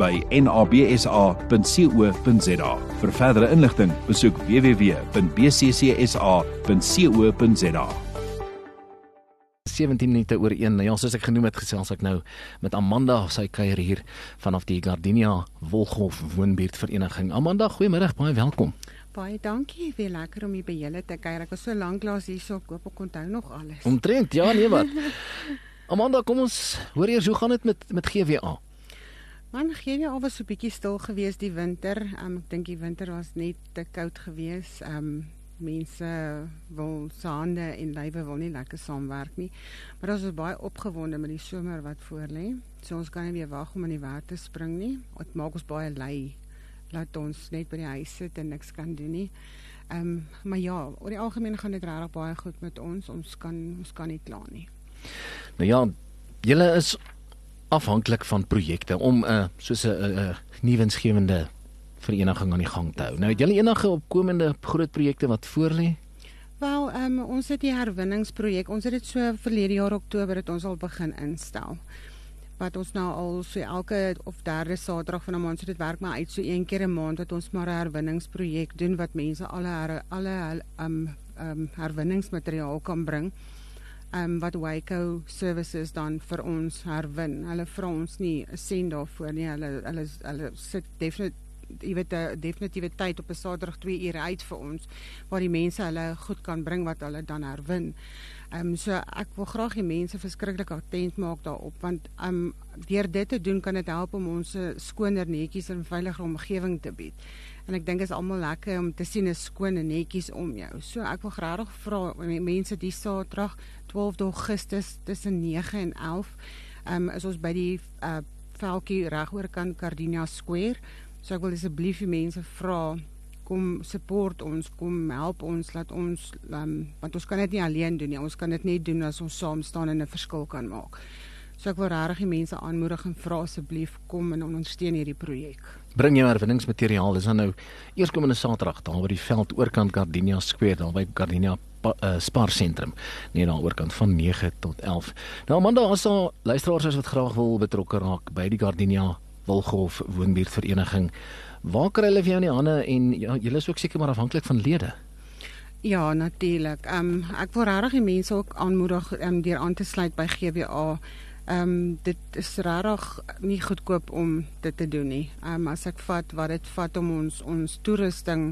by nabsa.co.za. Vir verdere inligting, besoek www.bccsa.co.za. 17 minute oor 1. Ja, soos ek genoem het, gesels ek nou met Amanda, sy kuier hier vanaf die Gardenia Wolgolf Woonbuurt Vereniging. Amanda, goeiemôre, baie welkom. Baie dankie. Weer lekker om hier by julle te kuier. Ek was so lank laas hierso, ek hoop ek onthou nog alles. Omtrent, ja, nee wat. Amanda, kom ons hoor eers hoe gaan dit met met GWA? Man, GWA was so 'n bietjie stil geweest die winter. Um, ek dink die winter was net te koud geweest. Um mense wil se hande en lywe wil nie lekker saamwerk nie. Maar ons is baie opgewonde met die somer wat voorlê. So ons kan nie weer wag om in die water te spring nie. Dit maak ons baie lui. Laat ons net by die huis sit en niks kan doen nie. Ehm um, maar ja, oor die algemeen gaan dit regtig baie goed met ons. Ons kan ons kan nie kla nie. Nou ja, julle is afhanklik van projekte om 'n uh, soos 'n uh, uh, nuwensgewende vereniging aan die gang te hou. Nou het julle enige opkomende groot projekte wat voorlê? Wel, um, ons het die herwinningsprojek. Ons het dit so verlede jaar Oktober het ons al begin instel. Wat ons nou al so elke of derde Saterdag van 'n maand so dit werk maar uit so een keer 'n maand wat ons maar 'n herwinningsprojek doen wat mense alle her, alle um um herwinningsmateriaal kan bring um, wat Waco services dan vir ons herwin. Hulle vra ons nie 'n sent daarvoor nie. Hulle hulle hulle sit definitief jy weet 'n definitiewe tyd op 'n Saterdag 2 ure uit vir ons waar die mense hulle goed kan bring wat hulle dan herwin. Ehm um, so ek wil graag die mense verskriklik attent maak daarop want ehm um, deur dit te doen kan dit help om ons skoner netjies en veiliger omgewing te bied. En ek dink is almal lekker om te sien 'n skoon en netjies om jou. So ek wil graag vra mense die Saterdag 12 Augustus tussen 9 en 11 ehm um, is ons by die uh, velkie regoor kan Cardinia Square. So ek wil asseblief die mense vra kom support ons, kom help ons laat ons um, want ons kan dit nie alleen doen nie. Ons kan dit net doen as ons saam staan en 'n verskil kan maak. So ek wil regtig die mense aanmoedig en vra asseblief kom en ondersteun hierdie projek. Bring jou herwinningsmateriaal. Dis nou eerskomende Saterdag daar by die veld oorkant Gardenia Square daar by Gardenia uh, Spar sentrum net daar oorkant van 9 tot 11. Nou Amanda, as daar luisteraars is wat graag wil betrokke raak by die Gardenia Wilgolf Woonbuurtvereniging, waar kry hulle vir jou in die hande en ja, julle is ook seker maar afhanklik van lede. Ja, natuurlik. Ehm um, ek wil regtig die mense ook aanmoedig om um, deur aan te sluit by GWA. Ehm um, dit is regtig nie goedkoop om dit te doen nie. Ehm um, as ek vat wat dit vat om ons ons toerusting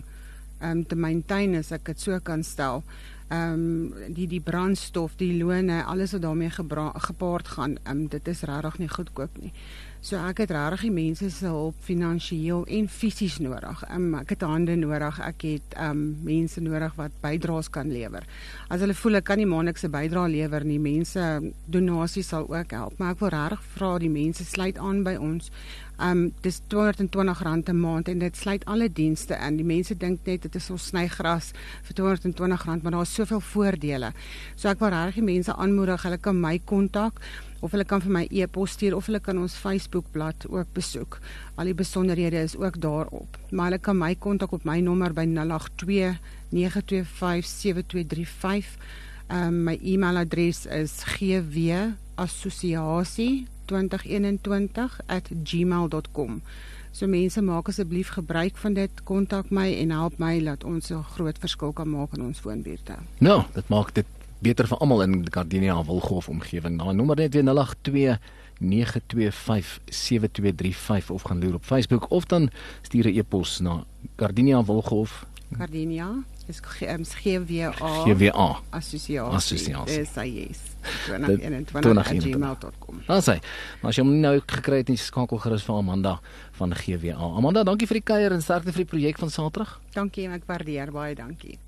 ehm um, te maintain as ek dit so kan stel. Ehm um, die die brandstof, die lone, alles wat daarmee gepaard gaan, ehm um, dit is regtig nie goedkoop nie. So ek het regtig die mense se hulp finansiëel en fisies nodig. Um, ek het hande nodig. Ek het um mense nodig wat bydraes kan lewer. As hulle voel ek kan nie maandeliks 'n bydrae lewer nie, mense donasies sal ook help. Maar ek wil regtig vra die mense sluit aan by ons. Um dis R220 'n maand en dit sluit alle dienste in. Die mense dink net dit is ons snygras vir R220, maar daar is soveel voordele. So ek wil regtig mense aanmoedig, hulle kan my kontak of hulle kan vir my e-pos stuur of hulle kan ons Facebookblad ook besoek. Al die besonderhede is ook daarop. Maar hulle kan my kontak op my nommer by 082 925 7235. Ehm um, my e-mailadres is gwassosiasie2021@gmail.com. So mense maak asseblief gebruik van dit, kontak my en help my dat ons 'n groot verskil kan maak in ons woonbuurte. Nou, dit maak dit beter vir almal in Gardenia Wilgolf omgewing. Nou nommer net weer 082 925 7235 of gaan loer op Facebook of dan stuur 'n e-pos na Gardenia Wilgolf. Gardenia is GWA GWA assosiasie. Assosiasie. Dis hy is. 2021@gmail.com. Asai. Maar as jy hom nou gekry het, skakel gerus vir Amanda van GWA. Amanda, dankie vir die kuier en sterkte vir die projek van Saterdag. Dankie, ek waardeer baie, dankie.